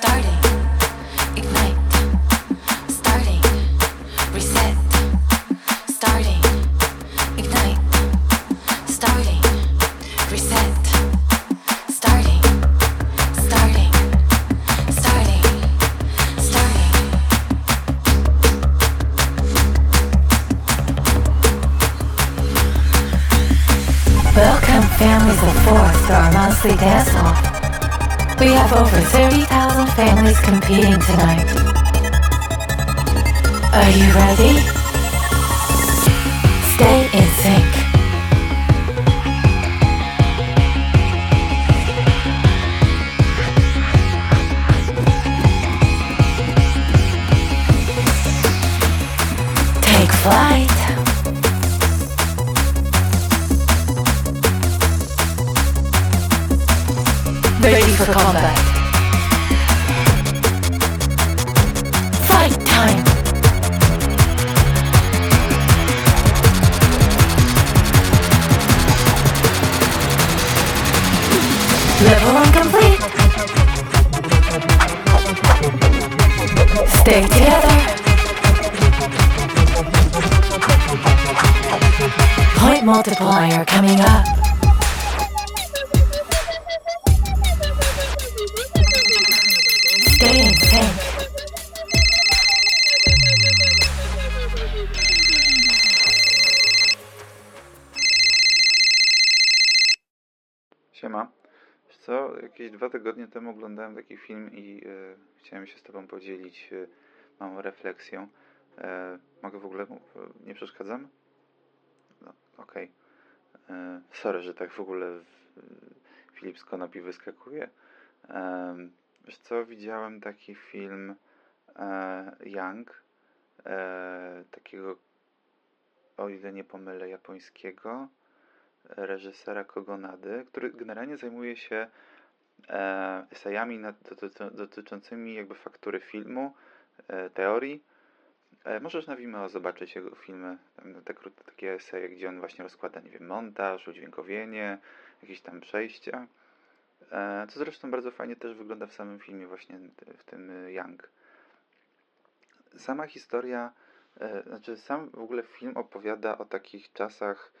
started. Competing tonight. Are you ready? Stay in Level one complete. Stay together. Point multiplier coming up. Stay in sync. Siema. Co, jakieś dwa tygodnie temu oglądałem taki film i e, chciałem się z Tobą podzielić e, małą refleksją. E, mogę w ogóle, nie przeszkadzam? No, okej. E, Sorry, że tak w ogóle Filip z Konopi wyskakuje. Wiesz co, widziałem taki film Young, takiego, o ile nie pomylę, japońskiego reżysera Kogonady, który generalnie zajmuje się e, esejami dotyczącymi jakby faktury filmu, e, teorii. E, możesz na Vimeo zobaczyć jego filmy, te krótkie takie eseje, gdzie on właśnie rozkłada, nie wiem, montaż, udźwiękowienie, jakieś tam przejścia. Co zresztą bardzo fajnie też wygląda w samym filmie, właśnie w tym Young. Sama historia, znaczy sam w ogóle film opowiada o takich czasach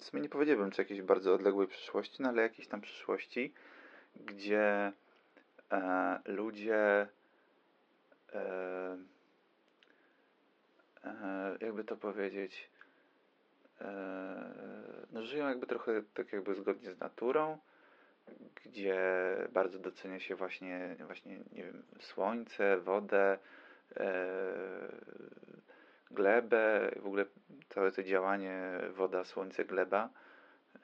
w sumie nie powiedziałbym, czy jakiejś bardzo odległej przyszłości, no ale jakiejś tam przyszłości, gdzie e, ludzie e, e, jakby to powiedzieć e, no żyją jakby trochę tak jakby zgodnie z naturą, gdzie bardzo docenia się właśnie, właśnie nie wiem, słońce, wodę, e, glebę, w ogóle całe to działanie woda, słońce, gleba.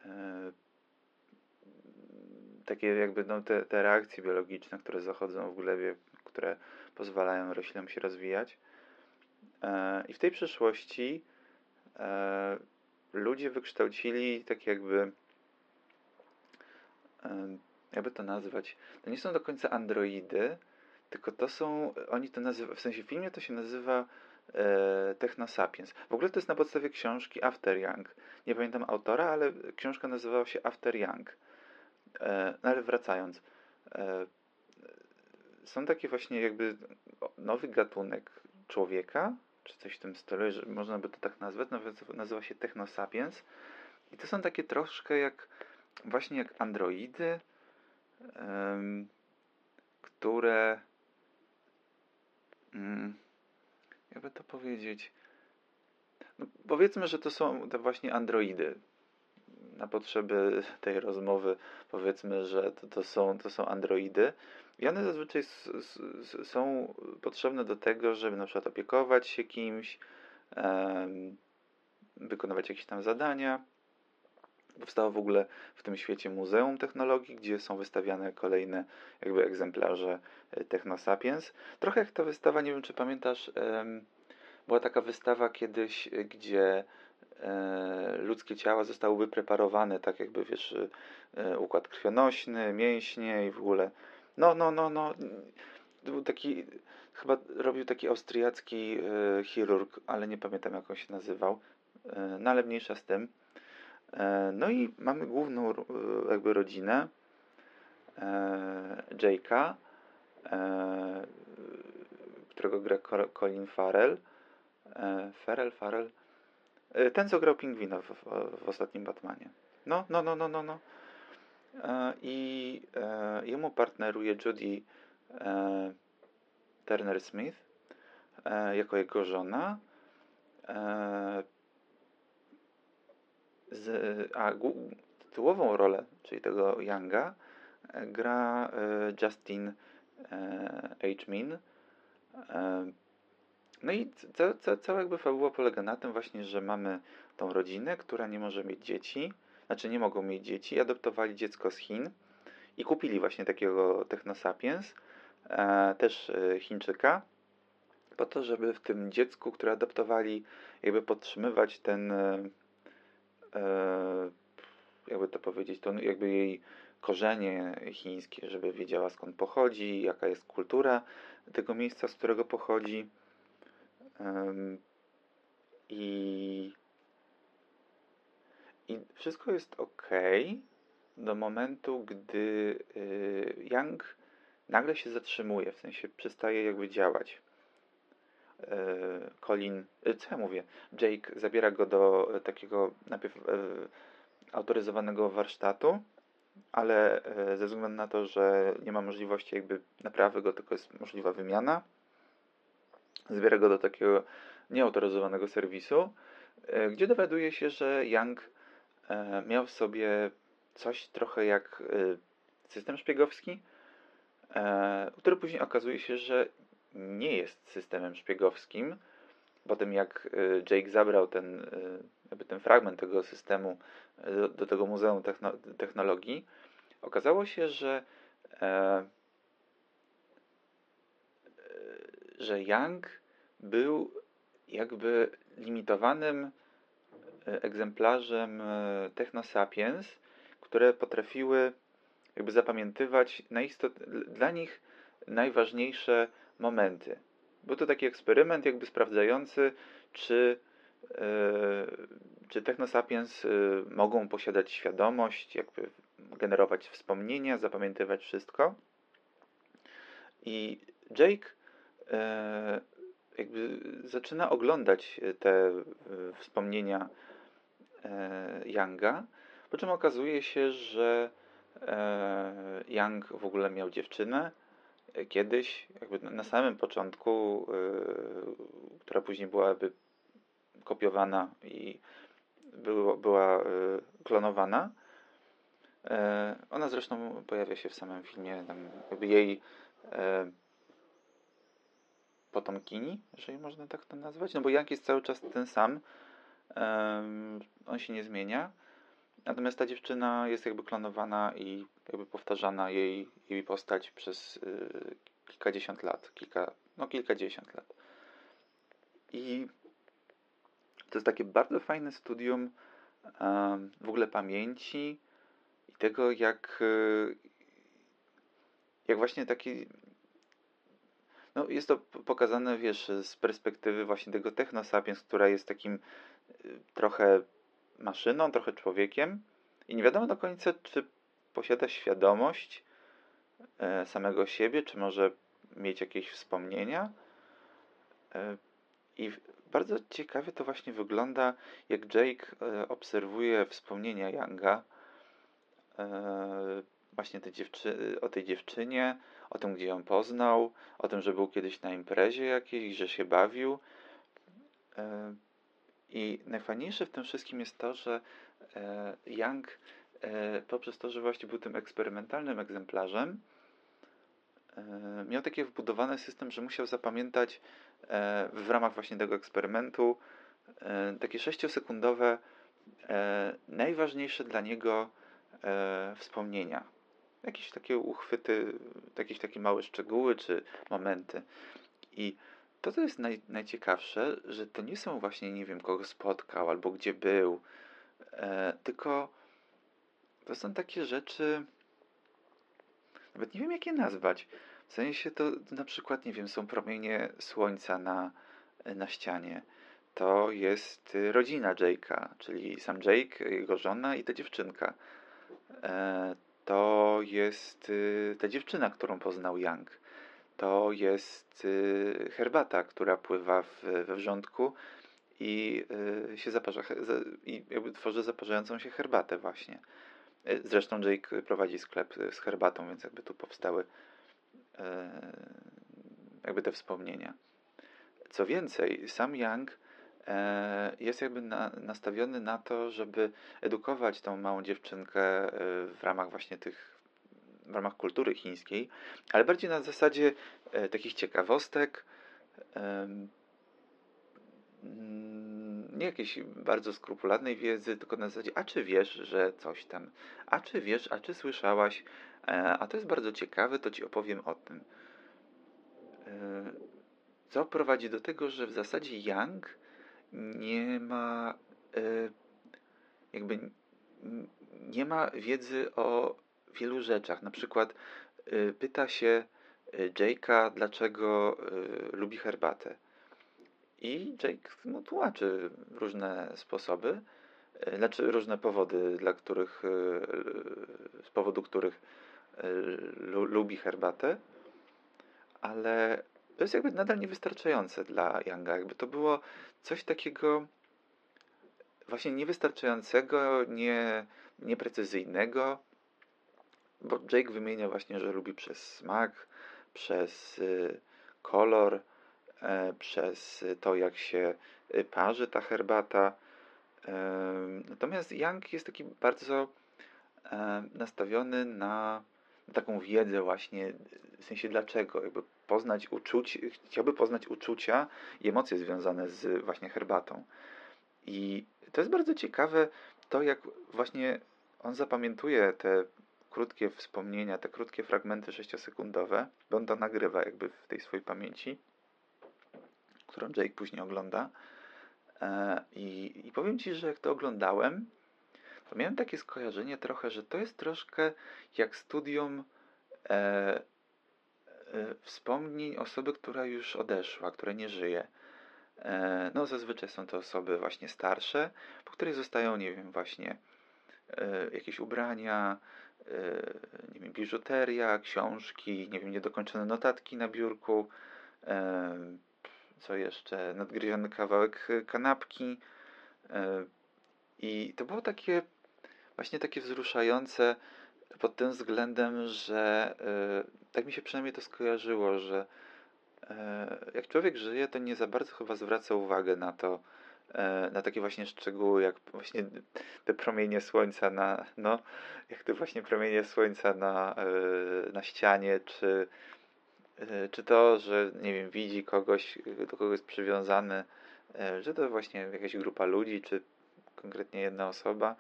E, takie jakby no, te, te reakcje biologiczne, które zachodzą w glebie, które pozwalają roślinom się rozwijać. E, I w tej przyszłości e, ludzie wykształcili tak jakby jakby to nazwać, to nie są do końca androidy, tylko to są, oni to nazywają, w sensie w filmie to się nazywa e, Technosapiens. W ogóle to jest na podstawie książki After Young. Nie pamiętam autora, ale książka nazywała się After Young. E, no ale wracając, e, są takie właśnie jakby nowy gatunek człowieka, czy coś w tym stylu, że można by to tak nazwać, nazywa, się Technosapiens. I to są takie troszkę jak, właśnie jak androidy, które mm, jakby to powiedzieć, no powiedzmy, że to są te właśnie androidy. Na potrzeby tej rozmowy powiedzmy, że to, to, są, to są androidy. I one zazwyczaj s, s, s, są potrzebne do tego, żeby na przykład opiekować się kimś, wykonywać jakieś tam zadania. Powstało w ogóle w tym świecie Muzeum Technologii, gdzie są wystawiane kolejne jakby egzemplarze e, Technosapiens. Trochę jak ta wystawa, nie wiem czy pamiętasz, była taka wystawa kiedyś, y, gdzie e, ludzkie ciała zostały wypreparowane, tak jakby wiesz, e, układ krwionośny, mięśnie i w ogóle. No, no, no, no. Był taki, chyba robił taki austriacki e, chirurg, ale nie pamiętam jak on się nazywał. E, no ale mniejsza z tym. E, no i mamy główną e, jakby rodzinę. E, Jake'a, którego gra Colin Farrell. Farrell, Farrell. Ten, co grał Pingwina w, w, ostatnim Batmanie. No, no, no, no, no, no. I jemu partneruje Judy Turner Smith jako jego żona. E, z, a tytułową rolę, czyli tego Younga, e, gra Justin H. Min. No i ca, ca, cała jakby fabuła polega na tym właśnie, że mamy tą rodzinę, która nie może mieć dzieci, znaczy nie mogą mieć dzieci, adoptowali dziecko z Chin i kupili właśnie takiego Technosapiens, e, też e, Chińczyka, po to, żeby w tym dziecku, które adoptowali, jakby podtrzymywać ten, e, e jakby to powiedzieć, to jakby jej korzenie chińskie, żeby wiedziała skąd pochodzi, jaka jest kultura tego miejsca, z którego pochodzi. I, I wszystko jest ok do momentu, gdy y, Yang nagle się zatrzymuje, w sensie przestaje jakby działać. E, Colin, y, co ja mówię? Jake zabiera go do takiego najpierw e, autoryzowanego warsztatu, ale e, ze względu na to, że nie ma możliwości jakby naprawy go, tylko jest możliwa wymiana, zbiera go do takiego nieautoryzowanego serwisu, e, gdzie dowiaduje się, że Young e, miał w sobie coś trochę jak system szpiegowski, który później okazuje się, że nie jest systemem szpiegowskim. Potem jak Jake zabrał ten, jakby ten fragment tego systemu do, do tego Muzeum Techno Technologii, okazało się, że e, że Young był jakby limitowanym egzemplarzem Technosapiens, które potrafiły jakby zapamiętywać dla nich najważniejsze momenty. Był to taki eksperyment jakby sprawdzający, czy czy Technosapiens y, mogą posiadać świadomość, jakby generować wspomnienia, zapamiętywać wszystko. I Jake e, jakby zaczyna oglądać te wspomnienia Younga, po czym okazuje się, że Young w ogóle miał dziewczynę kiedyś, jakby na samym początku, która później byłaby kopiowana i było, była e, klonowana. E, ona zresztą pojawia się w samym filmie, tam jakby jej potomkini, jeżeli można tak to nazwać, no bo Jank jest cały czas ten sam, on się nie zmienia, natomiast ta dziewczyna jest jakby klonowana i jakby powtarzana jej, jej postać przez kilkadziesiąt lat, kilka, no kilkadziesiąt lat. I to jest takie bardzo fajne studium w ogóle pamięci i tego, jak, e, jak właśnie taki. No, jest to pokazane, wiesz, z perspektywy właśnie tego technosapiens, która jest takim e, trochę maszyną, trochę człowiekiem i nie wiadomo do końca, czy posiada świadomość e, samego siebie, czy może mieć jakieś wspomnienia. I bardzo ciekawie to właśnie wygląda, jak Jake e, obserwuje wspomnienia Younga e, właśnie dziewczy- o tej dziewczynie, o tym, gdzie ją poznał, o tym, że był kiedyś na imprezie jakiejś, że się bawił. E, I najfajniejsze w tym wszystkim jest to, że Young poprzez to, że właśnie był tym eksperymentalnym egzemplarzem, miał taki wbudowany system, że musiał zapamiętać E, w ramach właśnie tego eksperymentu e, takie sześciosekundowe e, najważniejsze dla niego wspomnienia. Jakieś takie uchwyty, jakieś takie małe szczegóły czy momenty. I to, co jest naj, najciekawsze, że to nie są właśnie, nie wiem, kogo spotkał albo gdzie był, tylko to są takie rzeczy, nawet nie wiem, jak je nazwać. W sensie to na przykład, nie wiem, są promienie słońca na, na ścianie. To jest rodzina Jake'a, czyli sam Jake, jego żona i ta dziewczynka. E, to jest y, ta dziewczyna, którą poznał Young. To jest y, herbata, która pływa w, we wrzątku i y, się zaparza, i jakby tworzy zaparzającą się herbatę właśnie. Zresztą Jake prowadzi sklep z herbatą, więc jakby tu powstały jakby te wspomnienia. Co więcej, sam Young e, jest jakby na, nastawiony na to, żeby edukować tą małą dziewczynkę w ramach właśnie tych, w ramach kultury chińskiej, ale bardziej na zasadzie e, takich ciekawostek, mm, nie jakiejś bardzo skrupulatnej wiedzy, tylko na zasadzie, a czy wiesz, że coś tam, a czy wiesz, a czy słyszałaś, a to jest bardzo ciekawe, to ci opowiem o tym. Co prowadzi do tego, że w zasadzie Yang nie ma e, jakby nie ma wiedzy o wielu rzeczach. Na przykład e, pyta się e, Jake'a, dlaczego lubi herbatę. I Jake mu tłumaczy różne sposoby, znaczy różne powody, dla których, z powodu których lubi herbatę, ale to jest jakby nadal niewystarczające dla Younga. Jakby to było coś takiego właśnie niewystarczającego, nie, nieprecyzyjnego, bo Jake wymienia właśnie, że lubi przez smak, przez y, kolor, e, przez to, jak się y, parzy ta herbata. Natomiast Young jest taki bardzo e, nastawiony na taką wiedzę właśnie, w sensie dlaczego, jakby poznać uczuć, chciałby poznać uczucia i emocje związane z właśnie herbatą. I to jest bardzo ciekawe, to jak właśnie on zapamiętuje te krótkie wspomnienia, te krótkie fragmenty sześciosekundowe, bo on to nagrywa jakby w tej swojej pamięci, którą Jake później ogląda. E, I, I powiem Ci, że jak to oglądałem, to miałem takie skojarzenie trochę, że to jest troszkę jak studium e, e, wspomnień osoby, która już odeszła, która nie żyje. E, no, zazwyczaj są to osoby właśnie starsze, po której zostają, nie wiem, właśnie e, jakieś ubrania, nie wiem, biżuteria, książki, nie wiem, niedokończone notatki na biurku, e, co jeszcze, nadgryziony kawałek kanapki. I to było takie właśnie takie wzruszające pod tym względem, że tak mi się przynajmniej to skojarzyło, że jak człowiek żyje, to nie za bardzo chyba zwraca uwagę na to, na takie właśnie szczegóły, jak właśnie te promienie słońca na, no, jak te właśnie promienie słońca na, na ścianie, czy, czy to, że nie wiem, widzi kogoś, do kogo jest przywiązany, że to właśnie jakaś grupa ludzi, czy konkretnie jedna osoba,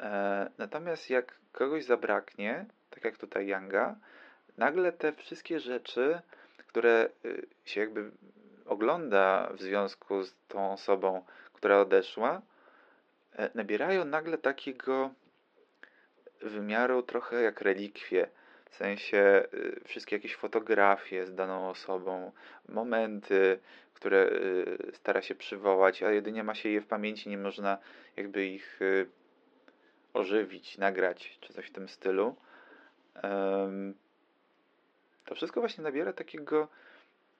E, natomiast jak kogoś zabraknie, tak jak tutaj Yanga, nagle te wszystkie rzeczy, które się jakby ogląda w związku z tą osobą, która odeszła, e, nabierają nagle takiego wymiaru trochę jak relikwie. W sensie y, wszystkie jakieś fotografie z daną osobą, momenty, które y, stara się przywołać, a jedynie ma się je w pamięci, nie można jakby ich ożywić, nagrać, czy coś w tym stylu. To wszystko właśnie nabiera takiego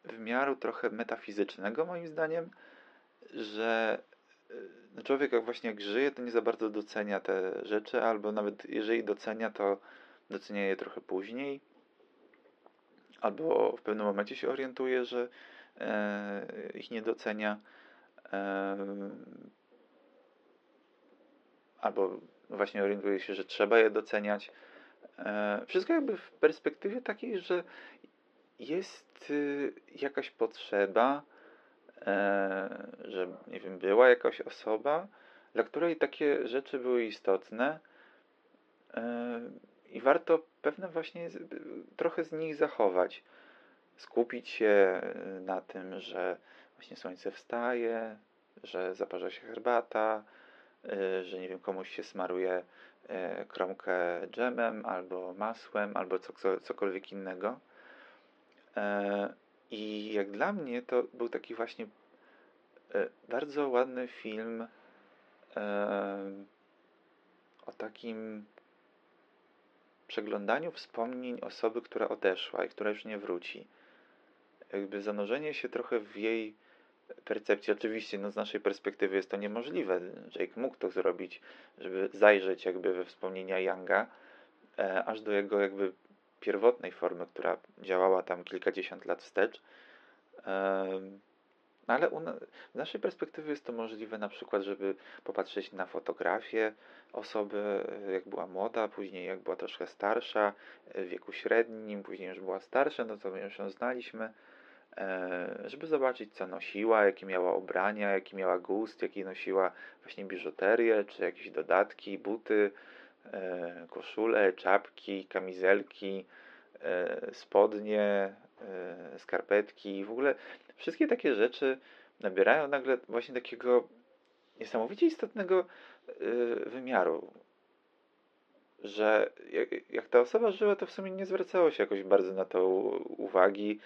wymiaru trochę metafizycznego, moim zdaniem, że e, no człowiek jak właśnie jak żyje, to nie za bardzo docenia te rzeczy, albo nawet jeżeli docenia, to docenia je trochę później, albo w pewnym momencie się orientuje, że e, ich nie docenia, albo właśnie orientuje się, że trzeba je doceniać. E, wszystko jakby w perspektywie takiej, że jest y, jakaś potrzeba, e, że nie wiem, była jakaś osoba, dla której takie rzeczy były istotne e, i warto pewne właśnie trochę z nich zachować. Skupić się na tym, że właśnie słońce wstaje, że zaparza się herbata, Y, że nie wiem, komuś się smaruje y, kromkę dżemem, albo masłem, albo co, cokolwiek innego. E, I jak dla mnie to był taki właśnie e, bardzo ładny film e, o takim przeglądaniu wspomnień osoby, która odeszła i która już nie wróci. Jakby zanurzenie się trochę w jej percepcji. Oczywiście, no z naszej perspektywy jest to niemożliwe. Jake mógł to zrobić, żeby zajrzeć jakby we wspomnienia Younga, e, aż do jego jakby pierwotnej formy, która działała tam kilkadziesiąt lat wstecz. E, ale z naszej perspektywy jest to możliwe na przykład, żeby popatrzeć na fotografię osoby, jak była młoda, później jak była troszkę starsza, w wieku średnim, później już była starsza, no to już ją znaliśmy, e, żeby zobaczyć, co nosiła, jakie miała ubrania, jaki miała gust, jaki nosiła właśnie biżuterię, czy jakieś dodatki, buty, e, koszule, czapki, kamizelki, e, spodnie, skarpetki, w ogóle wszystkie takie rzeczy nabierają nagle właśnie takiego niesamowicie istotnego wymiaru, że jak, ta osoba żyła, to w sumie nie zwracało się jakoś bardzo na to uwagi.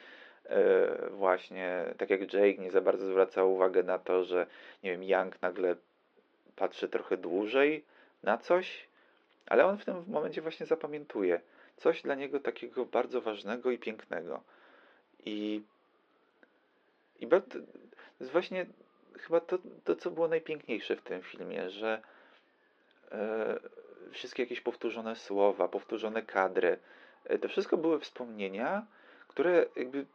Właśnie tak jak Jake nie za bardzo zwracał uwagę na to, że nie wiem, Young nagle patrzy trochę dłużej na coś, ale on w tym momencie właśnie zapamiętuje coś dla niego takiego bardzo ważnego i pięknego. I i to jest właśnie chyba to, to, co było najpiękniejsze w tym filmie, że e, wszystkie jakieś powtórzone słowa, powtórzone kadry, e, to wszystko były wspomnienia, które jakby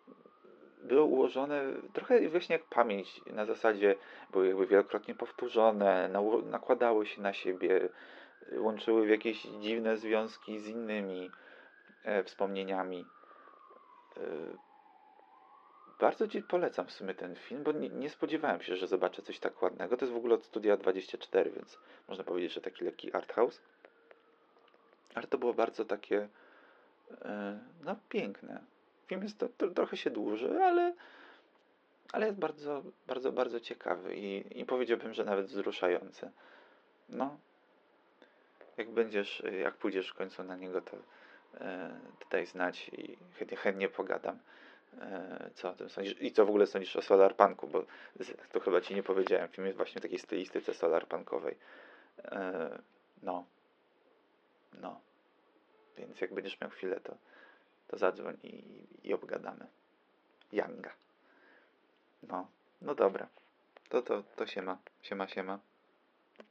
były ułożone trochę właśnie jak pamięć, na zasadzie były jakby wielokrotnie powtórzone, nakładały się na siebie, łączyły w jakieś dziwne związki z innymi e, wspomnieniami. E, bardzo Ci polecam w sumie ten film, bo nie, nie, spodziewałem się, że zobaczę coś tak ładnego. To jest w ogóle od Studia 24, więc można powiedzieć, że taki lekki art house. Ale to było bardzo takie, e, no piękne. Film jest to, to, trochę się dłuży, ale, ale jest bardzo, bardzo, bardzo ciekawy i, i powiedziałbym, że nawet wzruszający. No, jak będziesz, jak pójdziesz w końcu na niego, to e, daj znać i chętnie, chętnie pogadam. E, co o tym sądzisz? I co w ogóle sądzisz o solarpunku? Bo to chyba ci nie powiedziałem. Film jest właśnie w takiej stylistyce solarpunkowej. E, no. No. Więc jak będziesz miał chwilę, to, to zadzwoń i, i obgadamy. Yanga. No. No dobra. To, to, to siema. Siema, siema.